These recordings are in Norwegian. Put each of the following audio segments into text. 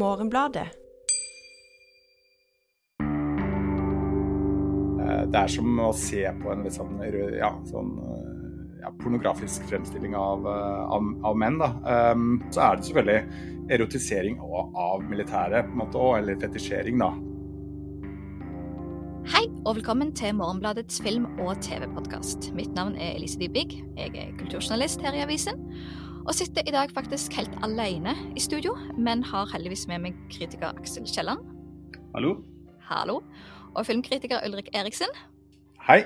Morgenbladet. Eh, Det er som å se på en litt sånn, ja, sånn eh, ja, pornografisk fremstilling av, eh, av, av menn. Da. Um, så er det selvfølgelig erotisering av, av militæret, på en måte, og, eller fetisjering, da. Hei og velkommen til Morgenbladets film- og TV-podkast. Mitt navn er Elise Dybvig. Jeg er kulturjournalist her i avisen. Og sitter i dag faktisk helt alene i studio, men har heldigvis med meg kritiker Aksel Kielland. Hallo? Hallo. Og filmkritiker Ulrik Eriksen. Hei!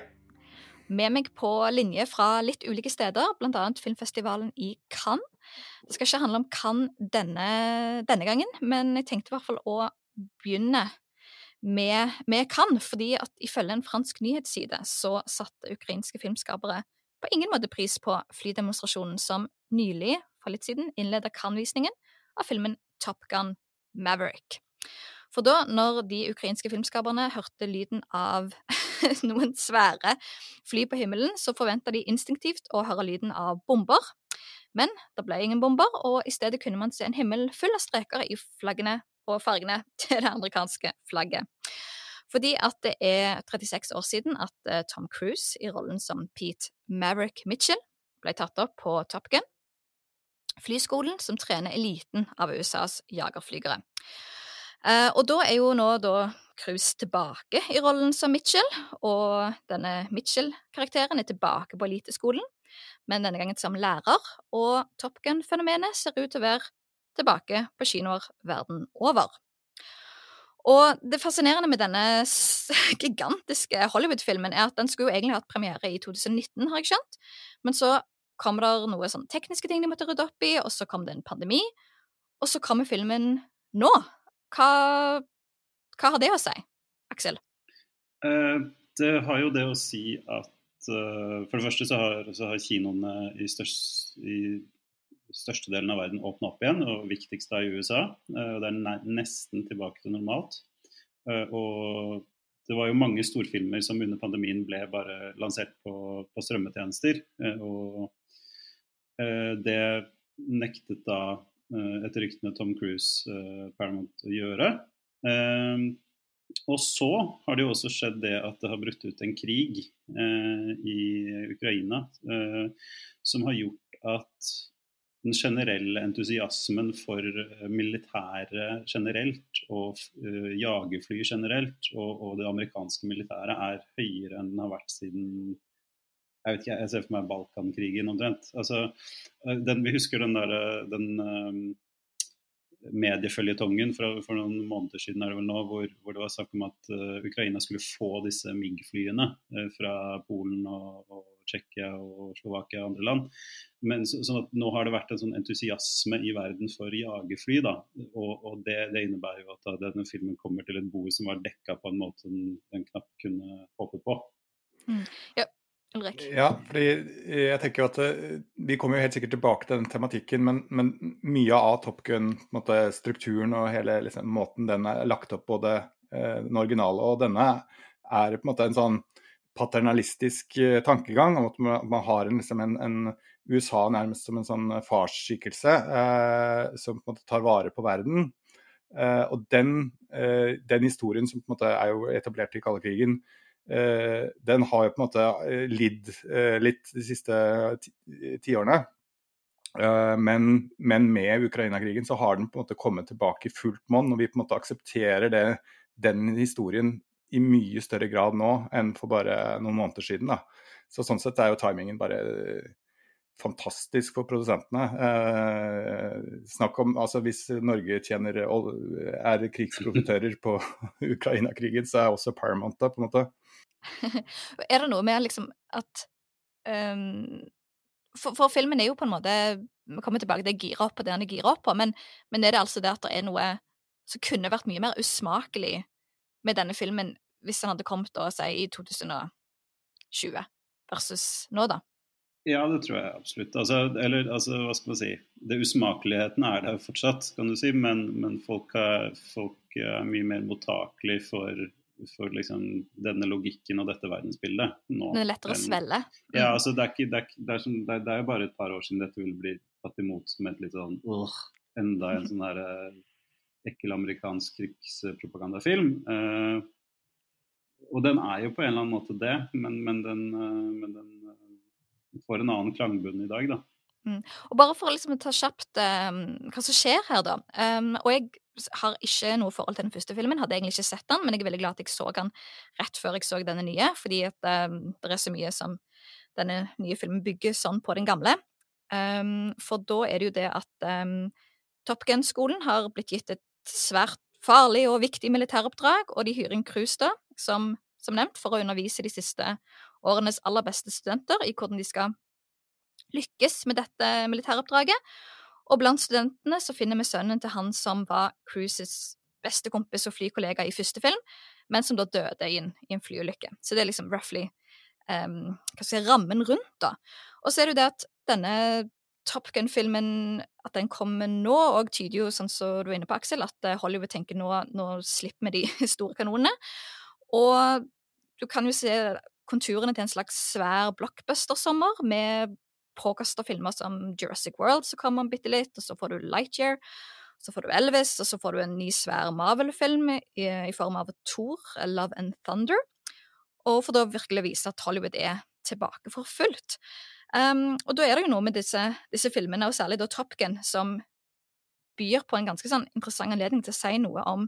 Med meg på linje fra litt ulike steder, bl.a. filmfestivalen i Cannes. Det skal ikke handle om Cannes denne, denne gangen, men jeg tenkte i hvert fall å begynne med, med Cannes, fordi at ifølge en fransk nyhetsside så satte ukrainske filmskapere på ingen måte pris på flydemonstrasjonen som nylig, for litt siden, innleda Cannes-visningen av filmen Top Gun Maverick. For da, når de ukrainske filmskaperne hørte lyden av noen svære fly på himmelen, så forventa de instinktivt å høre lyden av bomber. Men det ble ingen bomber, og i stedet kunne man se en himmel full av streker i flaggene og fargene til det amerikanske flagget. Fordi at det er 36 år siden at eh, Tom Cruise i rollen som Pete Maverick Mitchell ble tatt opp på Top Gun, flyskolen som trener eliten av USAs jagerflygere. Eh, og da er jo nå da Cruise tilbake i rollen som Mitchell, og denne Mitchell-karakteren er tilbake på eliteskolen, men denne gangen som lærer, og Top Gun-fenomenet ser ut til å være tilbake på kinoer verden over. Og det fascinerende med denne gigantiske Hollywood-filmen er at den skulle jo egentlig hatt premiere i 2019, har jeg skjønt, men så kom det noe sånn tekniske ting de måtte rydde opp i, og så kom det en pandemi, og så kommer filmen nå. Hva, hva har det å si, Aksel? Eh, det har jo det å si at eh, For det første så har, så har kinoene i, størst, i størstedelen av verden åpna opp igjen, og viktigst da i USA. Eh, og det er nesten tilbake til normalt. Eh, og det var jo mange storfilmer som under pandemien ble bare lansert på, på strømmetjenester. eh, og det nektet da etter ryktene Tom Cruise Paramount å gjøre. Og så har det jo også skjedd det at det har brutt ut en krig i Ukraina som har gjort at den generelle entusiasmen for eh, militæret generelt og uh, jagerfly generelt og, og det amerikanske militæret er høyere enn den har vært siden jeg vet ikke, jeg ser for meg Balkankrigen omtrent. Altså, eh, den, vi husker den der, eh, den uh, medieføljetongen for, for noen måneder siden er det vel nå, hvor, hvor det var snakk om at uh, Ukraina skulle få disse MIG-flyene fra Polen og, og Tsjekkia og Slovakia og andre land. Men så, sånn at nå har det vært en sånn entusiasme i verden for jagerfly. da, Og, og det, det, innebærer jo at da, denne filmen kommer til et bord som var dekka på en måte den, den knapt kunne håpe på. Mm. Ja, Ulrik? Ja, fordi jeg tenker jo at eh, Vi kommer jo helt sikkert tilbake til den tematikken, men, men mye av Top Gun-strukturen og hele liksom, måten den er lagt opp, både eh, den originale og denne, er på en måte en sånn paternalistisk eh, tankegang om at man, har en, liksom en, en, USA nærmest som en sånn farsskikkelse eh, som på en måte tar vare på verden. Eh, og den, eh, den, historien som på en måte er jo etablert i kalde krigen, Uh, den har jo på en måte lidd litt de siste tiårene. Ti men, men, med Ukraina-krigen så har den på en måte kommet tilbake i fullt monn, og vi på en måte aksepterer det, den historien i mye større grad nå enn for bare noen måneder siden. Da. Så sånn sett er jo timingen bare fantastisk for produsentene. snakk om altså Hvis Norge tjener, er krigsprofitører på Ukraina-krigen, så er også Paramount da, på en måte. er det noe med liksom at um, for, for, filmen er jo på en måte Vi kommer tilbake til gira opp på det han er gira opp på, men, men er det altså det at det er noe som kunne vært mye mer usmakelig med denne filmen hvis han hadde kommet da, si, i 2020 versus nå, da? Ja, det tror jeg absolutt. Altså, eller altså, hva skal man si Det Usmakeligheten er der fortsatt, kan du si, men, men folk, er, folk, er, mye mer mottakelig for, for liksom, denne logikken og dette verdensbildet. Nå, det er lettere å svelle? Mm. Ja, altså, det er, ikke, det, er, det, som, det, er, jo bare et par år siden dette ville bli tatt imot som et litt sånn uh, Enda en sånn her ekkel amerikansk krigspropagandafilm. Uh, og den er jo på en eller annen måte det, men, men, den, uh, men den får en annen klangbunn i dag, da. Mm. Og bare for å liksom ta kjapt um, hva som skjer her, da. Um, og jeg har ikke noe forhold til den første filmen, hadde egentlig ikke sett den, men jeg er veldig glad at jeg så den rett før jeg så denne nye, fordi at um, det er så mye som denne nye filmen bygger sånn på den gamle. for da er det jo det at Top Gun-skolen har blitt gitt et svært farlig og viktig militæroppdrag, og de hyrer inn Cruise, da, som, som nevnt, for å undervise de siste årenes aller beste studenter i hvordan de skal lykkes med dette militæroppdraget. Og blant studentene så finner vi sønnen til han som var Cruises beste kompis og flykollega i første film, men som da døde i en, i en flyulykke. Så det er liksom roughly um, hva skal jeg si, rammen rundt, da. Og så er det jo det at denne Top Gun-filmen, at den kommer nå, og tyder jo, sånn som du var inne på, Aksel, at eh, Hollywood tenker nå, nå slipper vi de store kanonene. Og du kan jo se konturene til en slags svær blockbuster-sommer med påkasta filmer som Jurassic World, så kommer man bitte litt, og så får du Lightyear. Så får du Elvis, og så får du en ny svær Marvel-film i, i, form av Thor, Love and Thunder. Og for da virkelig vise at Hollywood er tilbake for fullt. Um, og da er det jo noe med disse, disse filmene, og særlig da Top Gun, som byr på en ganske sånn interessant anledning til å si noe om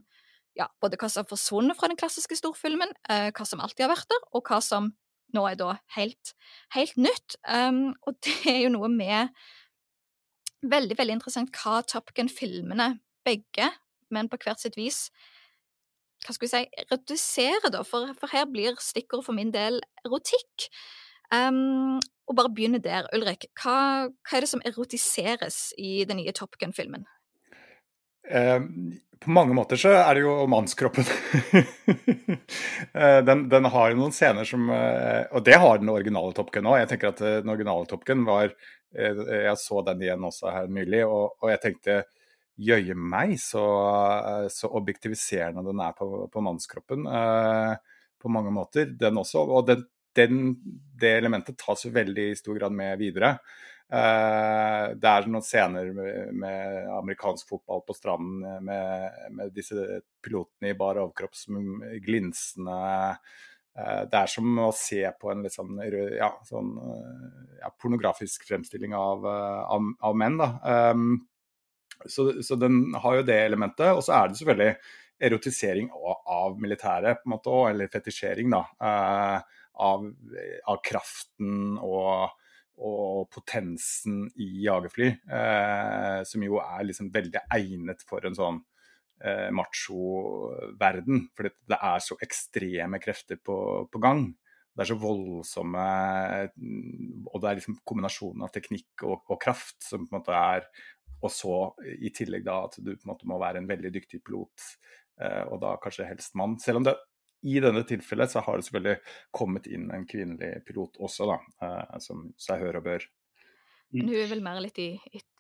ja, både hva som har forsvunnet fra den klassiske storfilmen, uh, hva som alltid har vært der, og hva som nå er da helt, helt nytt. Um, og det er jo noe med Veldig, veldig interessant hva Top Gun-filmene, begge, men på hvert sitt vis, hva skal vi si, redusere, da, for, for her blir stikkordet for min del erotikk. Um, og bare begynne der. Ulrik, hva, hva, er det som erotiseres i den nye Top Gun-filmen? Eh, på mange måter så er det jo mannskroppen. Eh, den, den, har jo noen scener som eh, Og det har den originale Top Gun òg. Jeg tenker at den originale Top Gun var Jeg så den igjen også her nylig, og, og jeg tenkte jøye meg så, så, objektiviserende den er på, på mannskroppen. på mange måter, den også. Og den, den, det elementet tas jo veldig i stor grad med videre. Uh, det er noen scener med, med, amerikansk fotball på stranden eh, med, med disse pilotene i bar overkropp som glinsende uh, Det er som å se på en litt sånn, ja, sånn ja, pornografisk fremstilling av, av, av menn. Da. Um, så, så, den har jo det elementet. Og så er det selvfølgelig erotisering av, av militæret, på en måte, eller fetisjering, da. Uh, av, av kraften og og potensen i jagerfly, eh, som jo er liksom veldig egnet for en sånn eh, macho-verden. For det er så ekstreme krefter på, på, gang. Det er så voldsomme Og det er liksom kombinasjonen av teknikk og, og, kraft som på en måte er Og så i tillegg da at du på en måte må være en veldig dyktig pilot, eh, og da kanskje helst mann. Selv om det i denne tilfellet så har det selvfølgelig kommet inn en kvinnelig pilot også, da, eh, som seg hør og bør. Men hun er vel mer litt i,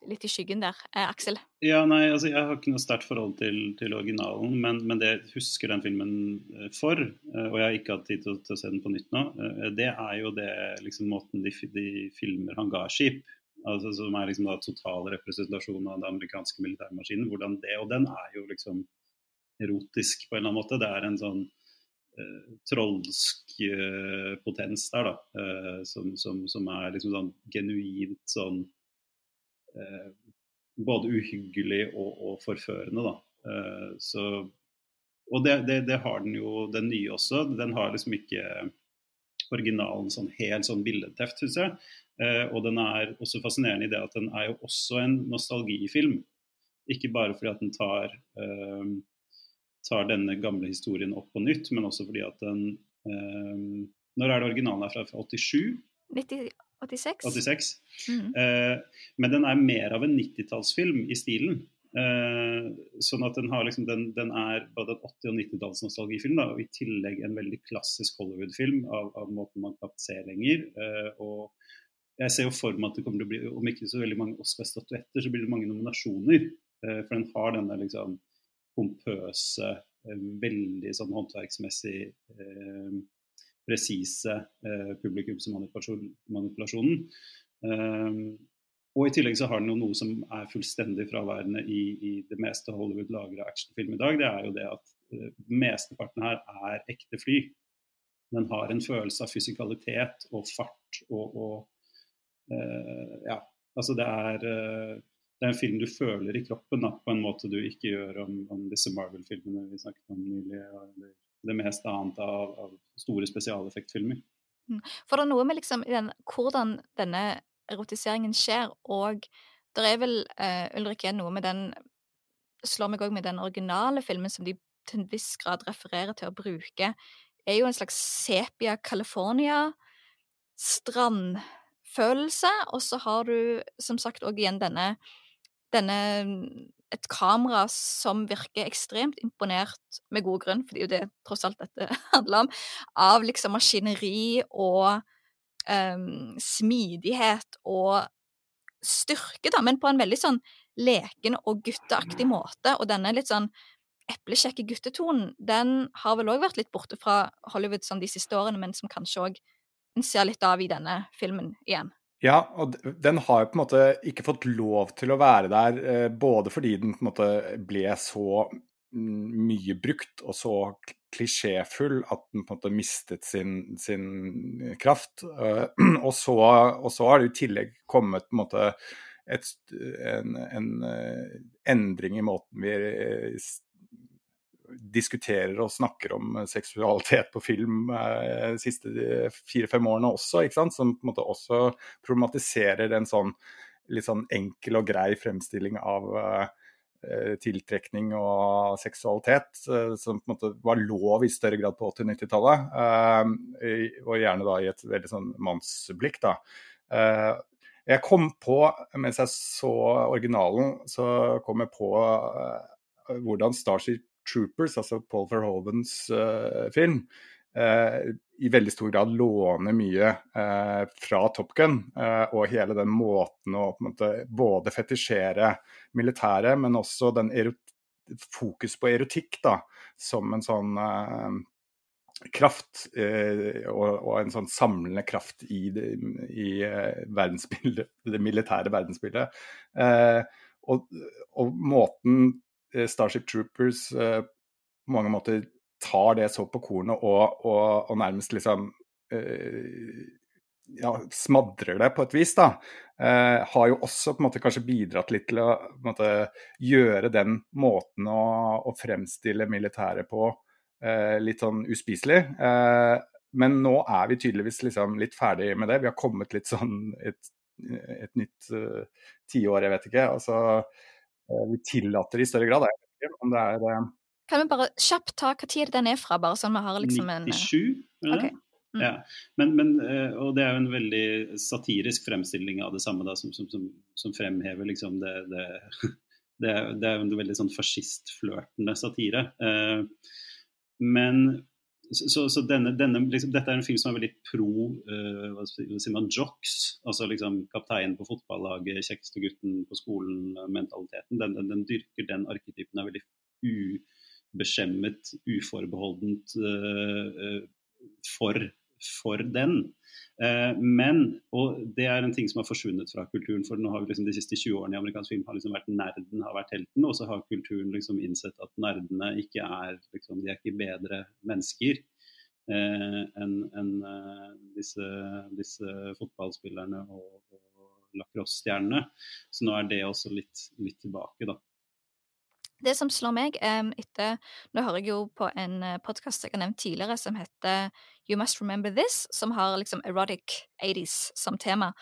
litt i skyggen der. Eh, Aksel? Ja, nei, altså Jeg har ikke noe sterkt forhold til, til originalen, men, men, det jeg husker den filmen eh, for, eh, og jeg har ikke hatt tid til, til, å se den på nytt nå, det er jo det liksom måten de, de filmer hangarskip altså Som er liksom da total representasjon av den amerikanske militærmaskinen. hvordan det, Og den er jo liksom erotisk på en eller annen måte. Det er en sånn Eh, trolsk eh, potens der, da. Eh, som, som, som, er liksom sånn genuint sånn Både uhyggelig og, og forførende, da. så og det, det, det, har den jo, den nye også. Den har liksom ikke originalen sånn helt sånn billedteft, syns jeg. Eh, og den er også fascinerende i det at den er jo også en nostalgifilm. Ikke bare fordi at den tar eh, tar denne gamle historien opp på nytt, men også fordi at den eh, Når er det originalen er fra? Fra 87? 90, 86. 86. Mm. Eh, men den er mer av en 90-tallsfilm i stilen. Eh, sånn at den, har liksom, den, den er både en 80- og 90-tallsnostalgifilm, og i tillegg en veldig klassisk Hollywood-film av, av, måten man knapt ser lenger. Eh, og jeg ser jo for meg at det kommer til å bli, om ikke så veldig mange Oscar-statuetter, så blir det mange nominasjoner. Eh, for den har denne liksom pompøse, eh, veldig sånn håndverksmessig eh, presise eh, publikumsmanipulasjonen. Eh, og i tillegg så har den jo noe som er fullstendig fraværende i, i det meste Hollywood lager av actionfilm i dag. Det er jo det at uh, mesteparten her er ekte fly. Den har en følelse av fysikalitet og fart og, og uh, Ja, altså det er, uh, det er en film du føler i kroppen da, på en måte du ikke gjør om, om disse Marvel-filmene vi snakket om nylig. eller det meste annet av, av store spesialeffektfilmer. Mm. For det er noe med liksom, den, hvordan denne erotiseringen skjer, og det er vel uh, Ulrikke noe med den slår meg òg med den originale filmen som de til en viss grad refererer til å bruke, er jo en slags sepia California strandfølelse, og så har du som sagt òg igjen denne, denne et kamera som virker ekstremt imponert, med god grunn, for det er jo det tross alt dette handler om, av liksom maskineri og um, smidighet og styrke, da, men på en veldig sånn leken og gutteaktig måte. Og denne litt sånn eplekjekke guttetonen, den har vel òg vært litt borte fra Hollywood sånn de siste årene, men som kanskje òg en ser litt av i denne filmen igjen. Ja, og den har jo på en måte ikke fått lov til å være der, eh, både fordi den på en måte ble så mm, mye brukt og så klisjéfull at den på en måte mistet sin, sin kraft. Eh, og så, og så, har det i tillegg kommet på en måte et, en, en, eh, endring i måten vi diskuterer og snakker om seksualitet på film eh, de siste fire-fem årene også, som på en måte også problematiserer en sånn litt sånn enkel og grei fremstilling av tiltrekning og seksualitet, som på en måte var lov i større grad på 80- og 90-tallet. Uh, og gjerne da i et veldig sånn mannsblikk, da. jeg kom på, mens jeg så originalen, så kom jeg på hvordan Starship Troopers, altså Paul Verhovens uh, film, uh, i veldig stor grad låner mye uh, fra Top Gun. og hele den måten å måte, både fetisjere militæret, men også den fokus på erotikk da, som en sånn kraft og, og, en sånn samlende kraft i det, i, verdensbildet, det militære verdensbildet. Og, og, måten Eh, Starship Troopers eh, på mange måter tar det så på kornet og, og, og nærmest liksom eh, ja, smadrer det på et vis, da, eh, har jo også på en måte kanskje bidratt litt til å måte, gjøre den måten å, å fremstille militæret på eh, litt sånn uspiselig. Eh, men nå er vi tydeligvis liksom litt ferdig med det. Vi har kommet litt sånn et, et nytt tiår, jeg vet ikke. altså Eh, vi tillater i større grad. Jeg om det er eh, Kan vi bare kjapt ta hva tid den er fra, bare sånn vi har liksom en 97, eller? det okay. Mm. Ja. Men, men, eh, og det er jo en veldig satirisk fremstilling av det samme, da, som, som, som, som fremhever liksom det, det, det, det er jo en veldig sånn fascistflørtende satire. Men så, så denne, denne, liksom, dette er en film som er veldig pro uh, hva sier man, jocks. Altså liksom kapteinen på fotballaget, kjekkeste gutten på skolen-mentaliteten. Den, den, den, dyrker den arketypen er veldig ubeskjemmet, uforbeholdent uh, uh, for, for, den. men, og det er en ting som har forsvunnet fra kulturen. For nå har vi liksom de siste 20 årene i amerikansk film har liksom vært nerden har vært helten, og så har kulturen liksom innsett at nerdene ikke er liksom, de er ikke bedre mennesker eh, enn en, eh, disse, disse, fotballspillerne og, og lacrosse-stjernene. Så nå er det også litt, litt tilbake, da. Det som slår meg um, etter Nå hører jeg jo på en uh, podkast jeg har nevnt tidligere, som heter You Must Remember This, som har liksom erotic 80s som tema.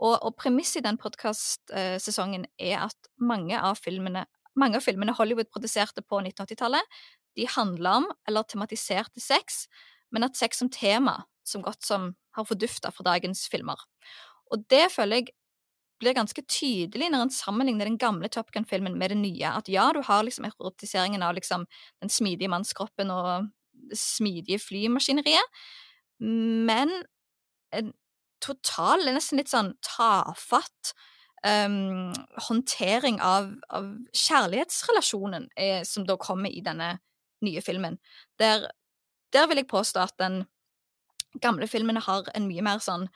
Og, og premisset i den podkastsesongen er at mange av filmene mange av filmene Hollywood produserte på 1980-tallet, de handla om eller tematiserte sex, men at sex som tema som godt som har fordufta fra dagens filmer. Og det føler jeg blir ganske tydelig når en sammenligner den gamle Top Gun-filmen med den nye. At ja, du har liksom erotiseringen av liksom den smidige mannskroppen og det smidige flymaskineriet, men en total, nesten litt sånn tafatt um, håndtering av, av kjærlighetsrelasjonen er, som da kommer i denne nye filmen. Der, der vil jeg påstå at den gamle filmen har en mye mer sånn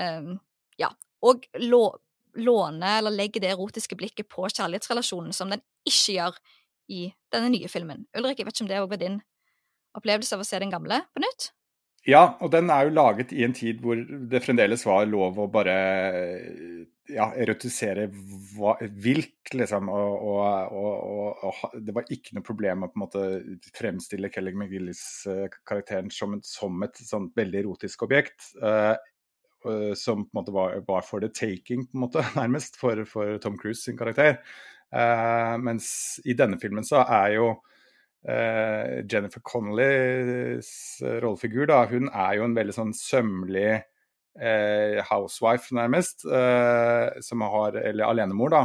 um, Ja, og lov låner eller legger det erotiske blikket på kjærlighetsrelasjonen, som den ikke gjør i denne nye filmen. Ulrik, jeg vet ikke om det var din opplevelse av å se den gamle på nytt? Ja, og den er jo laget i en tid hvor det fremdeles var lov å bare ja, erotisere vilt, liksom. Og, og, og, og, det var ikke noe problem å på en måte fremstille Kelly McGillis-karakteren som, som, et sånt veldig erotisk objekt. Uh, som på en måte var, var, for the taking, på en måte, nærmest, for, for Tom Cruise sin karakter. Uh, mens i denne filmen så er jo uh, Jennifer Connellys rollefigur, da, hun er jo en veldig sånn sømmelig uh, housewife, nærmest. som har Eller alenemor, da.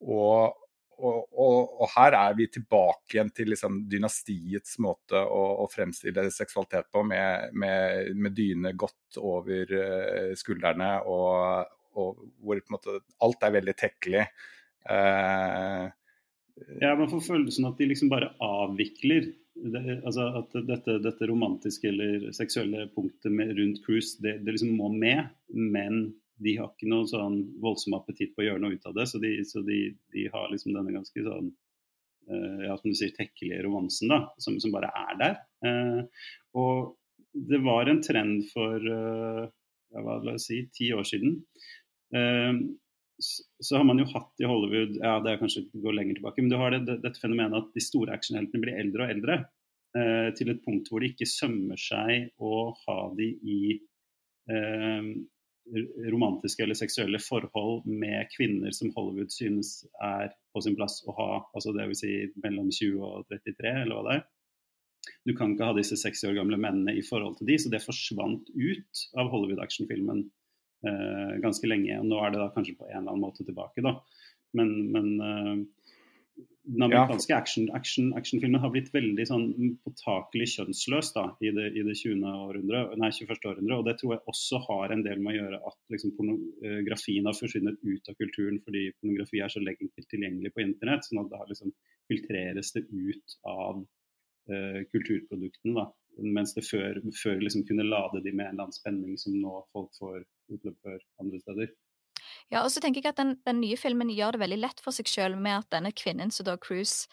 og og, og, og, her er vi tilbake igjen til liksom dynastiets måte å, å, fremstille seksualitet på, med, med, med dyne godt over uh, skuldrene, og, og, hvor måte alt er veldig tekkelig. Uh, ja, man får følelsen at de liksom bare avvikler det, altså at dette, dette, romantiske eller seksuelle punktet med, rundt cruise, det, det liksom må med, men de har ikke noen sånn voldsom appetitt på å gjøre noe ut av det. Så de, så de, de har liksom denne ganske sånn uh, ja, som du sier, tekkelige romansen da, som, som bare er der. Uh, og det var en trend for uh, ja, hva la jeg si, ti år siden. Så, så, har man jo hatt i Hollywood ja det er kanskje går lenger tilbake, men du har det, det, dette fenomenet at de store actionheltene blir eldre og eldre. til et punkt hvor det ikke sømmer seg å ha de i romantiske eller seksuelle forhold med kvinner som Hollywood synes er på sin plass å ha, altså dvs. Si mellom 20 og 33, eller hva det er. Du kan ikke ha disse 60 år gamle mennene i forhold til de, så det forsvant ut av Hollywood-actionfilmen eh, ganske lenge. og Nå er det da kanskje på en eller annen måte tilbake, da. Men, men eh, den amerikanske action, action, actionfilmen har blitt veldig sånn påtakelig kjønnsløs da, i det, i det 20. Århundre, nei, 21. århundre. Og det tror jeg også har en del med å gjøre at liksom, pornografien har forsvunnet ut av kulturen fordi pornografi er så enkelt tilgjengelig på internett. sånn at da liksom filtreres det ut av uh, kulturproduktene. da, Mens det før, før liksom kunne lade de med en eller annen spenning som nå folk får utløp for andre steder. Ja, og så tenker jeg at den, den, nye filmen gjør det veldig lett for seg sjøl med at denne kvinnen som da Cruise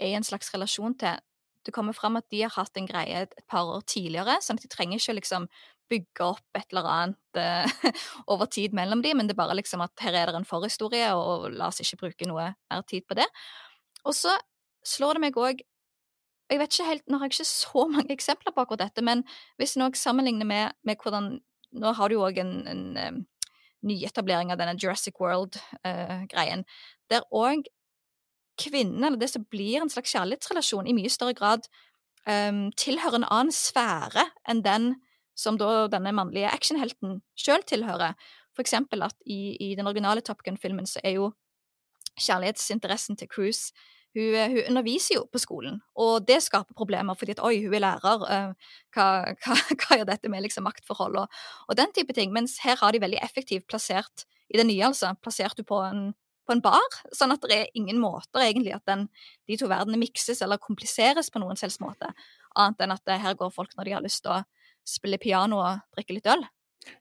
er i en slags relasjon til Det kommer fram at de har hatt en greie et, par år tidligere, sånn at de trenger ikke liksom bygge opp et eller annet uh, over tid mellom dem, men det er bare liksom at her er det en forhistorie, og, la oss ikke bruke noe mer tid på det. Og så slår det meg òg jeg vet ikke helt, Nå har jeg ikke så mange eksempler på akkurat dette, men hvis en sammenligner med, med, hvordan Nå har du jo òg en, en, nyetablering av denne Jurassic World-greien, uh, der òg kvinnen, eller det som blir en slags kjærlighetsrelasjon, i mye større grad um, tilhører en annen sfære enn den som da denne mannlige actionhelten sjøl tilhører. For eksempel at i, i den originale Top Gun-filmen så er jo kjærlighetsinteressen til Cruise hun, eh, hun, underviser jo på skolen, og det skaper problemer fordi at oi, hun er lærer, uh, hva, hva, hva, gjør dette med liksom maktforhold og, og, den type ting. Mens her har de veldig effektivt plassert, i det nye altså, plassert hun på en, på en bar, sånn at det er ingen måter egentlig at den, de to verdenene mikses eller kompliseres på noen selvs måte, annet enn at det, her går folk når de har lyst til å spille piano og drikke litt øl.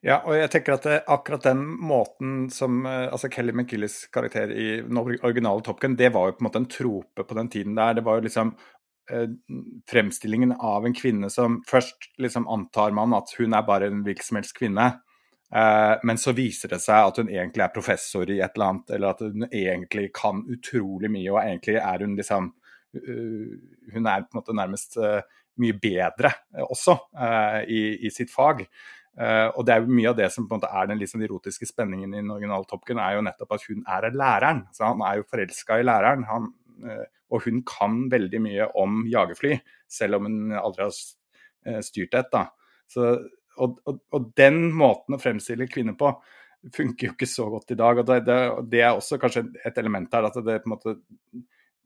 Ja, og jeg tenker at akkurat den måten som eh, altså Kelly McGillis karakter i den originale Top Gun, det var jo på en måte en trope på den tiden der. Det var jo liksom eh, fremstillingen av en kvinne som først liksom antar man at hun er bare en hvilken som helst kvinne. Eh, men så viser det seg at hun egentlig er professor i et eller annet, eller at hun egentlig kan utrolig mye, og egentlig er hun liksom uh, Hun er på en måte nærmest uh, mye bedre også uh, i, i sitt fag. Uh, og det er jo Mye av det som på en måte er den liksom erotiske spenningen i den originale Top Gun, er jo nettopp at hun er læreren. Så Han er jo forelska i læreren. Han, uh, og hun kan veldig mye om jagerfly, selv om hun aldri har uh, styrt et. da. Så, og, og, og, den måten å fremstille kvinner på funker jo ikke så godt i dag. og Det, det, det er også kanskje et element her at det, på en måte,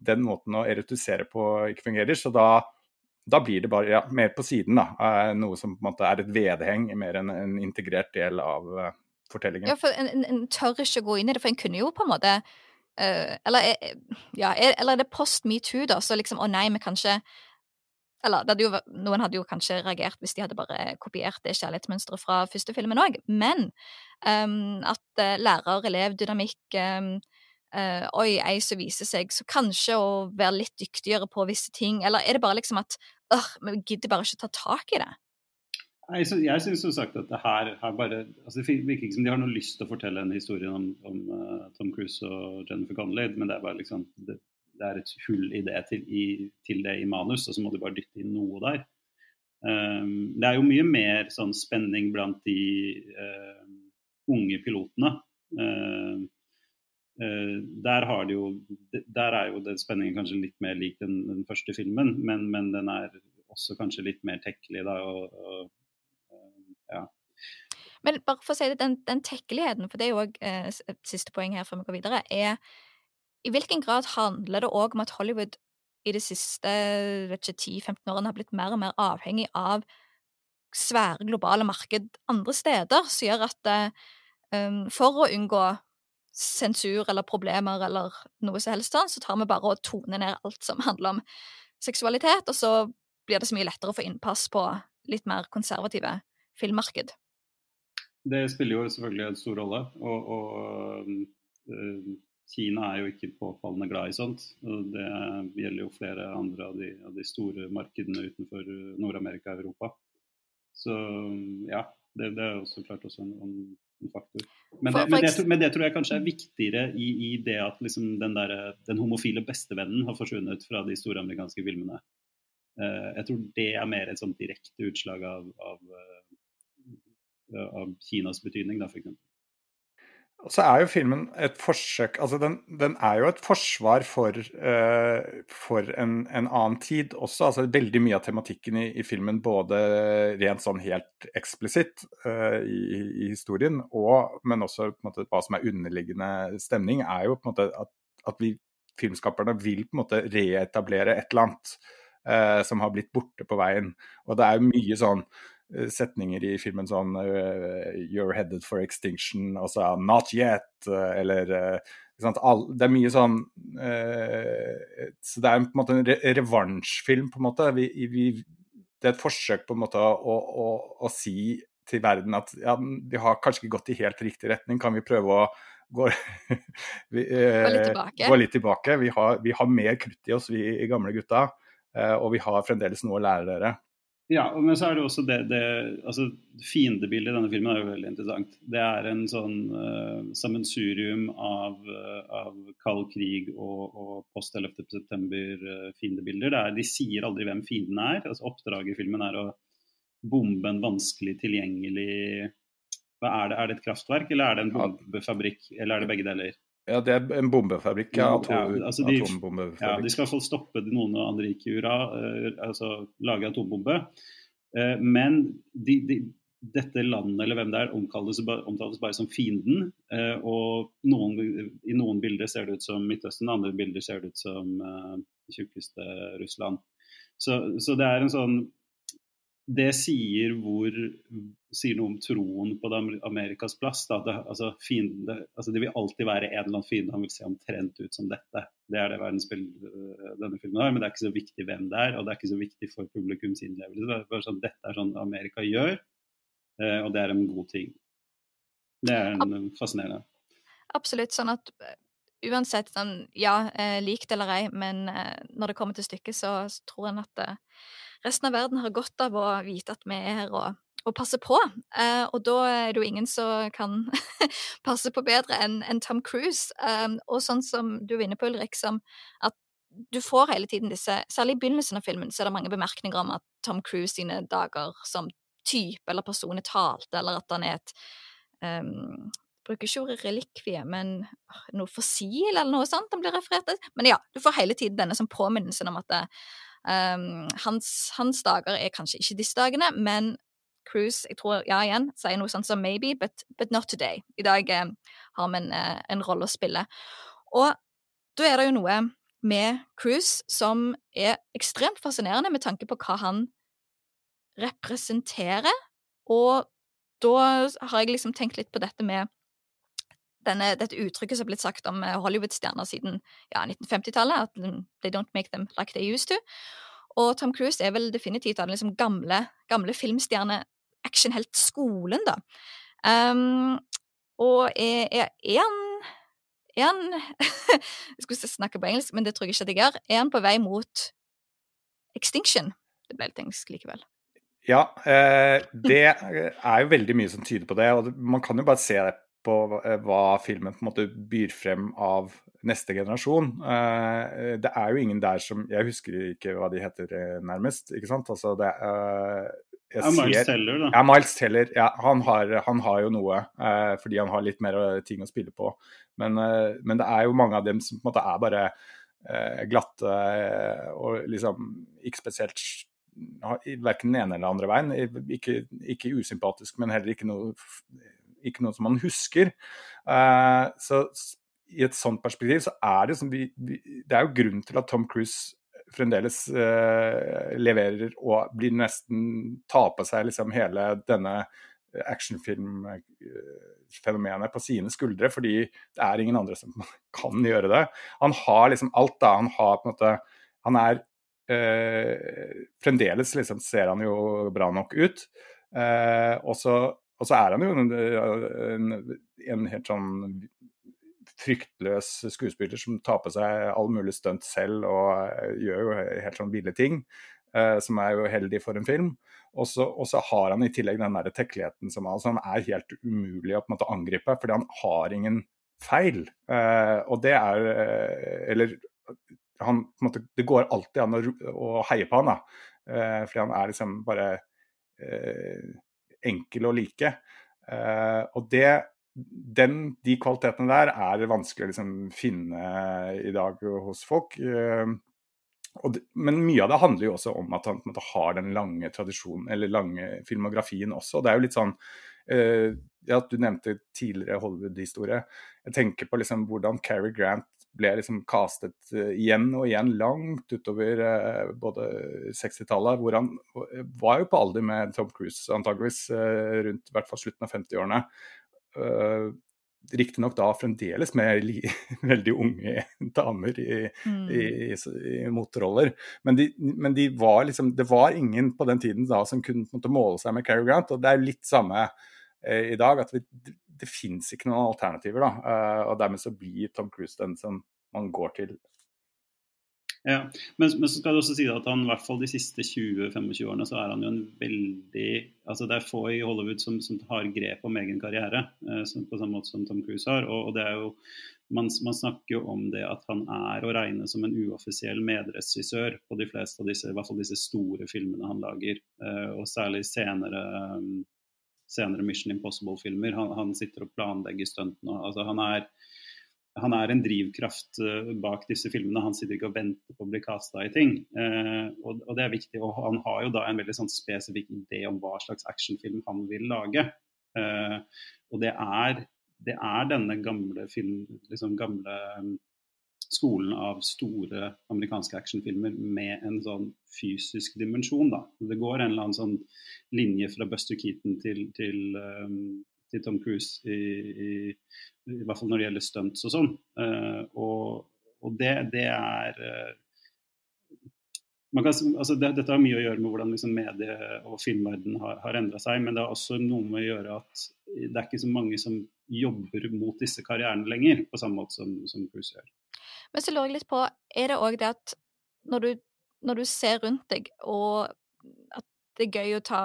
den måten å erotisere på ikke fungerer. så da da blir det bare ja, mer på siden, da. Noe som på en måte er et vedheng mer enn en integrert del av uh, fortellingen. Ja, for en, en, en, tør ikke gå inn i det, for en kunne jo på en måte uh, eller, ja, eller er det post metoo, da, så liksom å nei, vi kan ikke Eller hadde jo, noen hadde jo kanskje reagert hvis de hadde bare kopiert det kjærlighetsmønsteret fra første filmen òg, men um, at lærer-elev-dynamikk um, uh, Oi, ei som viser seg så kanskje å være litt dyktigere på visse ting, eller er det bare liksom at øh, vi gidder bare ikke ta tak i det? Jeg, jeg syns som sagt at det her, her bare altså Det virker ikke som de har noe lyst til å fortelle en historie om, om uh, Tom Cruise og Jennifer Connolly, men det er bare liksom det, det er et hull i det til, i, til, det i manus, og så må de bare dytte inn noe der. Um, det er jo mye mer sånn spenning blant de uh, unge pilotene. Uh, der, har de jo, der er jo den spenningen kanskje litt mer lik den, den første filmen, men, men, den er også kanskje litt mer tekkelig. da, og, og ja. Men bare for å si det, den, den tekkeligheten, for det er jo òg eh, siste poeng her før vi går videre, er i hvilken grad handler det òg om at Hollywood i de siste 10-15 årene har blitt mer og mer avhengig av svære globale marked andre steder, som gjør at um, for å unngå sensur eller problemer eller noe som helst sånn, så tar vi bare og toner ned alt som handler om seksualitet, og så blir det så mye lettere å få innpass på litt mer konservative filmmarked? Det spiller jo selvfølgelig en stor rolle. Og, og øh, Kina er jo ikke påfallende glad i sånt. og Det gjelder jo flere andre av de, av de store markedene utenfor Nord-Amerika og Europa. Så ja, det, det, er også klart også en, en faktor. Men det, men, det, men det, tror jeg kanskje er viktigere i, i det at liksom den, der, den homofile bestevennen har forsvunnet fra de store amerikanske filmene. Uh, jeg tror det er mer et sånt direkte utslag av, av av Kinas betydning, da, f.eks. Så er jo filmen et forsøk Altså, den, den er jo et forsvar for, uh, for en, en, annen tid også. Altså, veldig mye av tematikken i, i filmen, både rent sånn helt eksplisitt uh, i, i, historien, og, men også måte, hva som er underliggende stemning, er jo på en måte at, at vi filmskaperne vil på en måte reetablere et eller annet uh, som har blitt borte på veien. Og det er jo mye sånn setninger i filmen sånn uh, You're headed for extinction, og så Not yet, uh, eller Det er mye sånn Så det er på en måte en re revansjfilm, på en måte. Vi, vi, det er et forsøk på en måte å, å, å, si til verden at ja, de har kanskje ikke gått i helt riktig retning, kan vi prøve å gå, vi, gå litt? Gå litt tilbake. Vi, har, vi har mer krutt i oss, vi gamle gutta. og vi har fremdeles noe å lære dere. Ja, men så er det også det, det altså Fiendebildet i denne filmen er jo veldig interessant. Det er en sånn uh, sammensurium av, uh, av kald krig og, og post 11. september-fiendebilder. Uh, de sier aldri hvem fienden er. Altså, oppdraget i filmen er å bombe en vanskelig tilgjengelig hva er det? Er det et kraftverk, eller er det en bombefabrikk, eller er det begge deler? Ja, det er en bombefabrikk. Ja, atom, ja, altså de, ja, de skal i stoppe noen av ura, uh, altså lage atombombe. Uh, men de, de, dette landet, eller hvem det er, omtales, omtales bare som fienden. Uh, og noen, i noen bilder ser det ut som Midtøsten, andre bilder ser det ut som uh, tjukkeste Russland. Så, så det er en sånn det sier, hvor, sier noe om troen på Amerikas plass. Det, altså, fiende, altså, det vil alltid være en eller annen fiende han vil se omtrent ut som dette. Det er det øh, denne filmen har, men det er ikke så viktig hvem det er. Og det er ikke så viktig for publikums innlevelse. Det er sånn, dette er sånn Amerika gjør, øh, og det er en god ting. Det er en, fascinerende. Absolutt. sånn at øh, uansett, sånn, ja, likt eller ei, men når det kommer til stykket, så tror en at resten av verden har godt av å vite at vi er her og, og passer på. Uh, og da er det jo ingen som kan passe på bedre enn en Tom Cruise. Um, og sånn som du var inne på, Ulrik, som at du får hele tiden disse Særlig i begynnelsen av filmen så er det mange bemerkninger om at Tom Cruise sine dager som type eller person er talt, eller at han er et um, bruker ikke ordet relikvie, men noe fossil eller noe sånt han blir referert til. Men ja, du får hele tiden denne som påminnelsen om at det, Um, hans, hans, dager er kanskje ikke disse dagene, men Cruise jeg tror, ja igjen, sier noe sånt som 'maybe, but, but not today'. I dag um, har vi en, uh, en rolle å spille. Og da er det jo noe med Cruise som er ekstremt fascinerende med tanke på hva han representerer. Og da har jeg liksom tenkt litt på dette med denne, dette uttrykket som har blitt sagt om eh, Hollywood-stjerner siden ja, 1950-tallet, at they don't make them like they used to. Og Tom Cruise er vel definitivt av den liksom gamle, gamle filmstjerne-actionheltskolen, da. Um, og er, er, er han er han Jeg skulle snakke på engelsk, men det tror jeg ikke at jeg gjør. Er han på vei mot extinction? Det ble litt engelsk likevel. Ja, eh, det er jo veldig mye som tyder på det. og Man kan jo bare se på eh, hva filmen på en måte byr frem av neste generasjon. Eh, det er jo ingen der som Jeg husker ikke hva de heter eh, nærmest, ikke sant? Altså det er Miles Teller, da. Ja, Miles Teller. Ja, han, har, han har jo noe, fordi han har litt mer ting å spille på. Men, men, det er jo mange av dem som på en måte er bare glatte og liksom ikke spesielt verken den ene eller andre veien. Ikke, ikke usympatisk, men heller ikke noe, ikke noe som man husker. så i et sånt perspektiv så er det, som vi, vi, det er jo grunnen til at Tom Cruise fremdeles uh, leverer og blir nesten tar på seg liksom hele denne actionfilmfenomenet på sine skuldre, fordi det er ingen andre som kan gjøre det. Han har liksom alt, da. Han har på en måte Han er uh, Fremdeles liksom ser han jo bra nok ut. Uh, og, så, og, så, er han jo en, en, en helt sånn fryktløs skuespiller som tar på seg all mulig stunt selv og eh, gjør jo helt sånn ville ting, uh, som er jo heldig for en film. Og så, har han i tillegg den der tekkeligheten som altså, han er helt umulig å på en måte angripe, fordi han har ingen feil. Uh, og det er uh, Eller han, på en måte, det går alltid an å, å heie på han, da. fordi han er liksom bare enkel å like. og det den, de kvalitetene der er vanskelig å liksom, finne i dag hos folk. Eh, det, men mye av det handler jo også om at han måte, har den lange tradisjonen, eller lange filmografien også. Det er jo litt sånn uh, ja, Du nevnte tidligere Hollywood-historie. Jeg tenker på liksom, hvordan Cary Grant ble liksom castet uh, igjen og igjen langt utover uh, både 60-tallet, hvor han var jo på alder med Tom Cruise antageligvis rundt i hvert fall slutten av 50-årene. Uh, Riktignok da fremdeles med veldig unge damer i, mm. i, i, i motroller. Men, de, men de var liksom, det var ingen på den tiden da som kunne måte, måle seg med Cary Grant. Og det er litt samme eh, i dag, at vi, det, fins ikke noen alternativer. da, uh, Og dermed så blir Tom Cruise den som man går til ja, men, men, så skal det også si at han i hvert fall de siste 20-25 årene så er han jo en veldig altså Det er få i Hollywood som, som har grep om egen karriere eh, på samme måte som Tom Cruise har. og, og det er jo man, man, snakker jo om det at han er å regne som en uoffisiell medregissør på de fleste av disse, i hvert fall disse store filmene han lager. Eh, og særlig senere, senere Mission Impossible-filmer. Han, han, sitter og planlegger stuntene. Altså, han er han er en drivkraft eh, bak disse filmene. Han sitter ikke og venter på å bli casta i ting. Eh, og, og, det er viktig. Og han har jo da en veldig sånn spesifikk idé om hva slags actionfilm han vil lage. Eh, og det er, det er, denne gamle film, liksom gamle skolen av store amerikanske actionfilmer med en sånn fysisk dimensjon. da. Det går en eller annen sånn linje fra Buster Keaton til, til um, til Tom Cruise, i, i, i, hvert fall når det gjelder stunts og sånn. Uh, og, og det, det, er uh, kan, altså det, Dette har mye å gjøre med hvordan liksom medie- og filmverden har, har endra seg, men det har også noe med å gjøre at det er ikke så mange som jobber mot disse karrierene lenger, på samme måte som, som Cruise gjør. Men så lurer jeg litt på, er det òg det at når du, når du ser rundt deg, og at det er gøy å ta,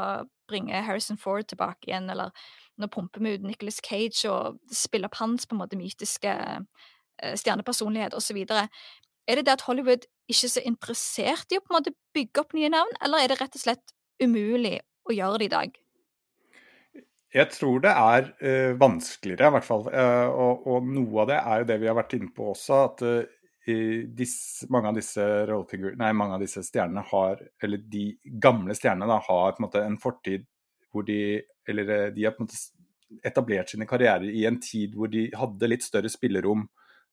bringe Harrison Ford tilbake igjen, eller nå pumper vi ut Nicholas Cage og spiller opp hans på en måte mytiske eh, stjernepersonlighet osv. Er det det at Hollywood ikke så interessert i å på en måte bygge opp nye navn, eller er det rett og slett umulig å gjøre det i dag? Jeg tror det er uh, vanskeligere, i hvert fall. Uh, og, og, noe av det er jo det vi har vært inne på også, at uh, disse, mange, av nei, mange av disse stjernene har, eller de gamle stjernene da, har på en måte en fortid hvor de eller eh, de har på en måte etablert sine karrierer i en tid hvor de hadde litt større spillerom,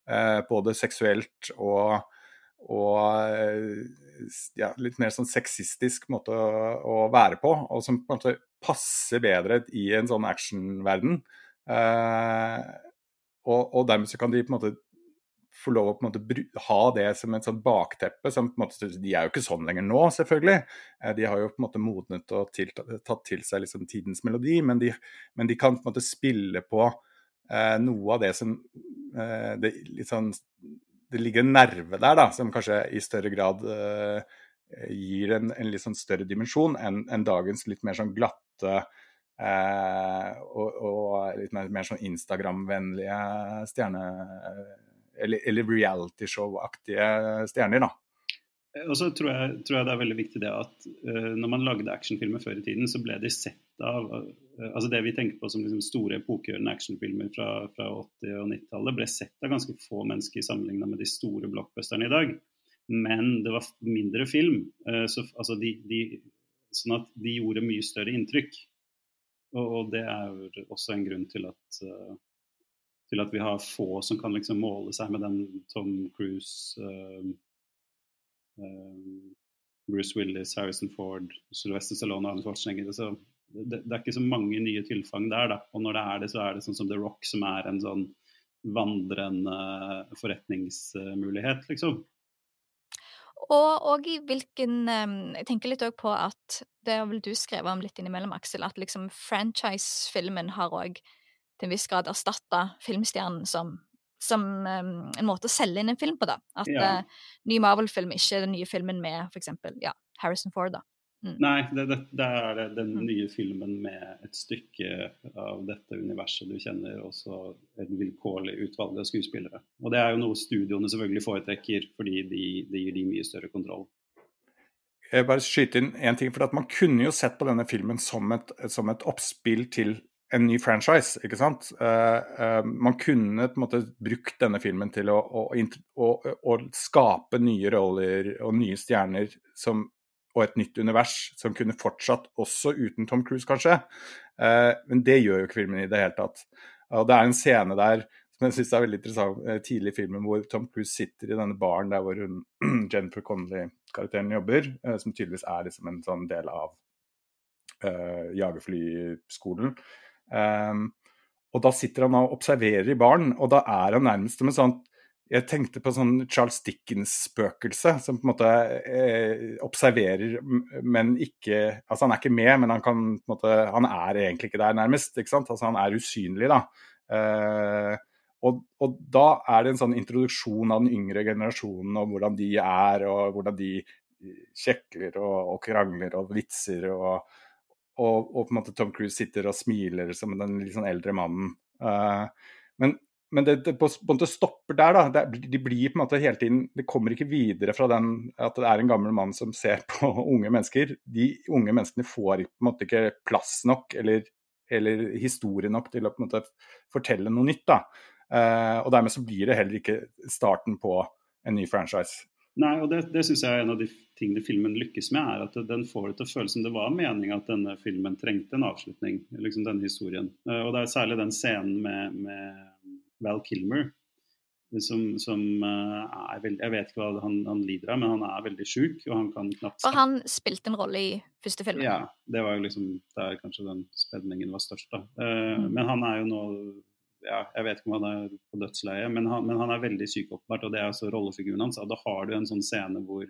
eh, både seksuelt og, og eh, ja, litt mer sånn sexistisk måte å, å, være på, og som på en måte passer bedre i en sånn actionverden. Eh, og, og dermed så kan de på en måte få lov å på en måte ha det som et sånt bakteppe. Som på en måte, de er jo ikke sånn lenger nå, selvfølgelig. Eh, de har jo på en måte modnet og tatt til seg liksom tidens melodi, men de, men de, kan på en måte spille på eh, noe av det som eh, det, sånn, det, ligger en nerve der, da, som kanskje i større grad eh, gir en, en, litt sånn større dimensjon enn en dagens litt mer sånn glatte Eh, og, og, litt mer, mer sånn Instagram-vennlige stjerne... Eller, eller realityshow-aktige stjerner, da. Eh, og så tror jeg, tror jeg, det er veldig viktig det at uh, når man lagde actionfilmer før i tiden, så ble de sett av uh, Altså det vi tenker på som liksom store epokegjørende actionfilmer fra, fra 80- og 90-tallet, ble sett av ganske få mennesker sammenligna med de store blockbusterne i dag. Men det var mindre film, uh, så, altså de, de, sånn at de gjorde mye større inntrykk. Og, det er også en grunn til at, til at vi har få som kan liksom måle seg med den Tom Cruise, Bruce Willis, Harrison Ford, Sylvester Stallone og Arne Schwarzenegger. Så det, det, er ikke så mange nye tilfang der. Da. Og når det er det, så er det sånn som The Rock, som er en sånn vandrende forretningsmulighet, liksom. Og, og, i hvilken Jeg tenker litt òg på at det har vel du skrevet om litt innimellom, Aksel, at liksom franchise-filmen har òg til en viss grad erstatta filmstjernen som, som um, en måte å selge inn en film på, da. At ja. uh, ny Marvel-film ikke er den nye filmen med eksempel ja, Harrison Ford, da. Mm. Nei, det, det, det, er den mm. nye filmen med et stykke av dette universet du kjenner, også et vilkårlig utvalg av skuespillere. Og det er jo noe studioene selvfølgelig foretrekker, fordi de, det gir de mye større kontroll. Jeg bare skyte inn én ting, for Man kunne jo sett på denne filmen som et, som et oppspill til en ny franchise, ikke sant. Uh, uh, man kunne på en måte brukt denne filmen til å, å, å, å, skape nye roller og nye stjerner som og et nytt univers som kunne fortsatt også uten Tom Cruise, kanskje. Uh, men det gjør jo ikke filmen i det hele tatt. Og det er en scene der som jeg syns er veldig interessant tidlig i filmen, hvor Tom Cruise sitter i denne baren der hvor hun, Jennifer Connolly-karakteren jobber, som tydeligvis er liksom en sånn del av jagerflyskolen. Um, og da sitter han og observerer i baren, og da er han nærmest som en sånn jeg tenkte på sånn Charles Dickens-spøkelse, som på en måte eh, observerer, men ikke Altså, han er ikke med, men han kan på en måte Han er egentlig ikke der, nærmest. ikke sant? Altså, han er usynlig, da. Eh, og, og, da er det en sånn introduksjon av den yngre generasjonen, og hvordan de er, og hvordan de kjekler og, og krangler og vitser, og, og, og, på en måte Tom Cruise sitter og smiler som den litt sånn eldre mannen. Uh, men men det, det, på, en måte stopper der. da, det, De blir på en måte hele tiden Det kommer ikke videre fra den at det er en gammel mann som ser på unge mennesker. De unge menneskene får på en måte ikke plass nok eller, eller historie nok til å på en måte fortelle noe nytt. da. Uh, og dermed så blir det heller ikke starten på en ny franchise. Nei, og det, det syns jeg er en av de tingene filmen lykkes med, er at den får det til å føles som det var meninga at denne filmen trengte en avslutning, liksom denne historien. Uh, og det er særlig den scenen med, med Val Kilmer. Som, som uh, er veldig Jeg vet ikke hva han, han, lider av, men han er veldig sjuk, og han kan knapt For han spilte en rolle i første filmen? Ja, det var jo liksom der kanskje den spenningen var størst, da. Uh, mm. Men han er jo nå ja, Jeg vet ikke om han er på dødsleiet, men, men, han er veldig syk, åpenbart, og det er altså rollefiguren hans. Og da har du en sånn scene hvor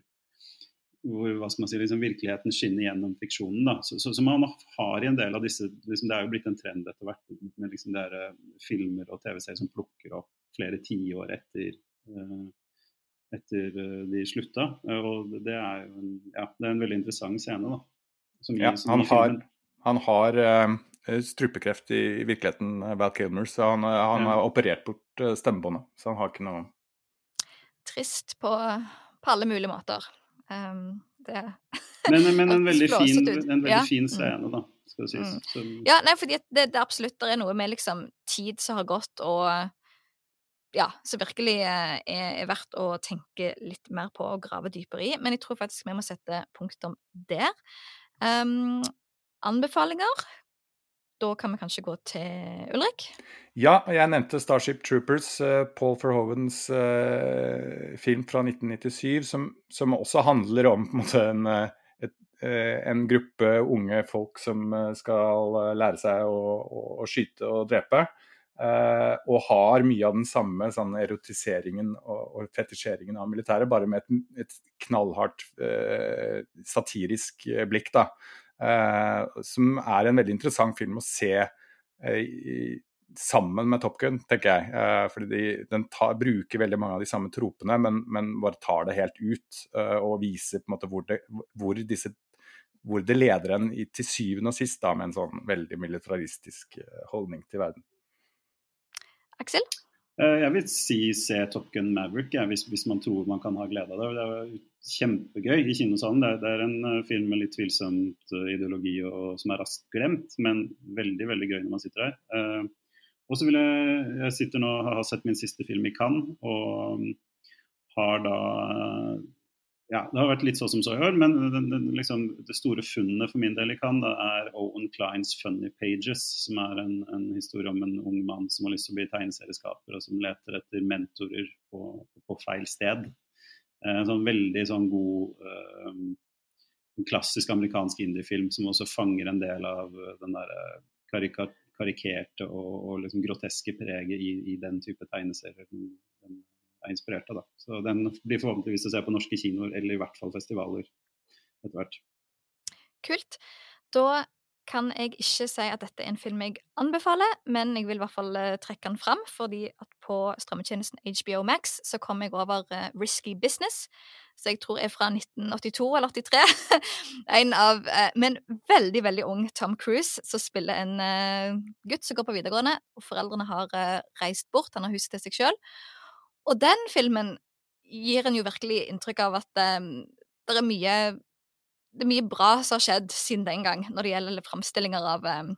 hvor hva skal man si, liksom, virkeligheten skinner gjennom fiksjonen. da, så, så, så, man har i en del av disse liksom, Det er jo blitt en trend etter hvert med liksom der, uh, filmer og TV-serier som plukker opp flere tiår etter, uh, etter uh, de slutta. og det er jo en, ja, det er en veldig interessant scene. da. Som ja, han, har, han har strupekreft i, i, virkeligheten, Val Kilmer, så han, han ja. har operert bort stemmebåndet. Så han har ikke noe Trist på, på alle mulige måter. Um, det men, men, en veldig, fin, en veldig ja. fin, scene, da, skal det sies. Mm. Som... Ja, nei, fordi det, det, absolutt det er noe med liksom tid som har gått, og ja, som virkelig er, er, verdt å tenke litt mer på og grave dypere i. Men jeg tror faktisk vi må sette punktum der. Um, anbefalinger? Da kan vi kanskje gå til Ulrik? Ja, jeg nevnte Starship Troopers, uh, Paul Verhovens uh, film fra 1997, som, som, også handler om en, en, eh, et, en, gruppe unge folk som skal lære seg å, å, å skyte og drepe. Og har mye av den samme sånn, erotiseringen og, og fetisjeringen av militæret, bare med et, et knallhardt satirisk blikk. da. Uh, som er en veldig interessant film å se i, sammen med Top Gun, tenker jeg. fordi de, den tar, bruker veldig mange av de samme tropene, men, men bare tar det helt ut. og viser på en måte hvor, det, hvor, disse, hvor det leder en i, til syvende og sist da, med en sånn veldig militaristisk holdning til verden. Aksel? Eh, jeg vil si se Top Gun Maverick, ja, hvis, hvis, man tror man kan ha glede av det. Det er kjempegøy i kinosalen. Det, det, er en eh, film med litt tvilsomt eh, ideologi og, som er raskt glemt, men veldig veldig gøy når man sitter der. Uh, og så vil jeg Jeg sitter nå har sett min siste film i Cannes og har da ja, det har vært litt så som så i år, men det, det, liksom, det store funnet for min del i Cannes er Owen Kleins 'Funny Pages', som er en, en, historie om en ung mann som har lyst til å bli tegneserieskaper, og som leter etter mentorer på, på feil sted. Eh, en sånn veldig sånn god uh, klassisk amerikansk indiefilm som også fanger en del av den der karikerte og, og liksom groteske preget i, i, den type tegneserier. Er inspirert av. Da. Så den blir forhåpentligvis å se på norske kinoer, eller i hvert fall festivaler etter hvert. Kult. Da kan jeg ikke si at dette er en film jeg anbefaler, men jeg vil i hvert fall uh, trekke den fram, fordi at på strømmetjenesten HBO Max så kom jeg over uh, Risky Business, så jeg tror er fra 1982 eller 83. en av uh, Men veldig, veldig ung Tom Cruise, som spiller en gutt som går på videregående, og foreldrene har reist bort, han har huset til seg sjøl. Og den filmen gir en jo virkelig inntrykk av at um, det er mye det er mye bra som har skjedd siden den gang, når det gjelder framstillinger av um,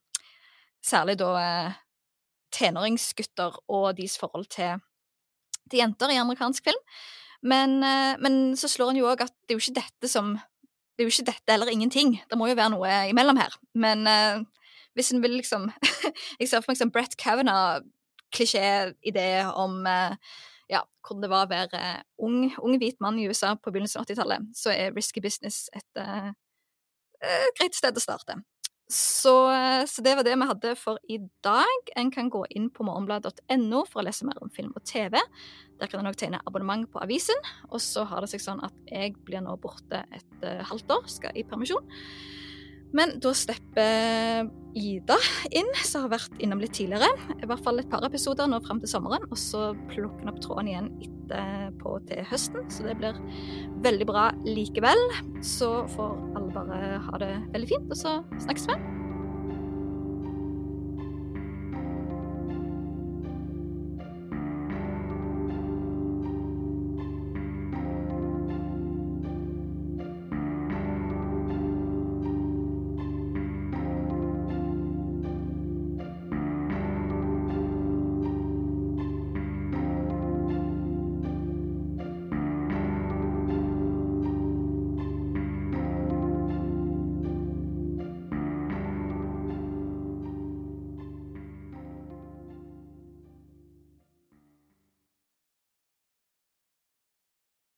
særlig da uh, tenåringsgutter og deres forhold til, til, jenter i amerikansk film. Men, uh, men så slår en jo òg at det er jo ikke dette som Det er jo ikke dette eller ingenting. Det må jo være noe imellom her. Men uh, hvis en vil liksom Jeg ser for meg som Brett Kavanaugh, klisjé-idé om uh, ja, hvordan det var å være ung, ung, hvit mann i USA på begynnelsen av 80-tallet, så er risky business et et greit sted å starte. Så, så, det var det vi hadde for i dag. En kan gå inn på morgenbladet.no for å lese mer om film og TV. Der kan en òg tegne abonnement på avisen. Og så har det seg sånn at jeg blir nå borte et halvt år, skal i permisjon. Men da slipper Ida inn, som har vært innom litt tidligere. I hvert fall et par episoder nå fram til sommeren. Og så plukker hun opp tråden igjen etterpå til høsten. Så det blir veldig bra likevel. Så får alle bare ha det veldig fint, og så snakkes vi.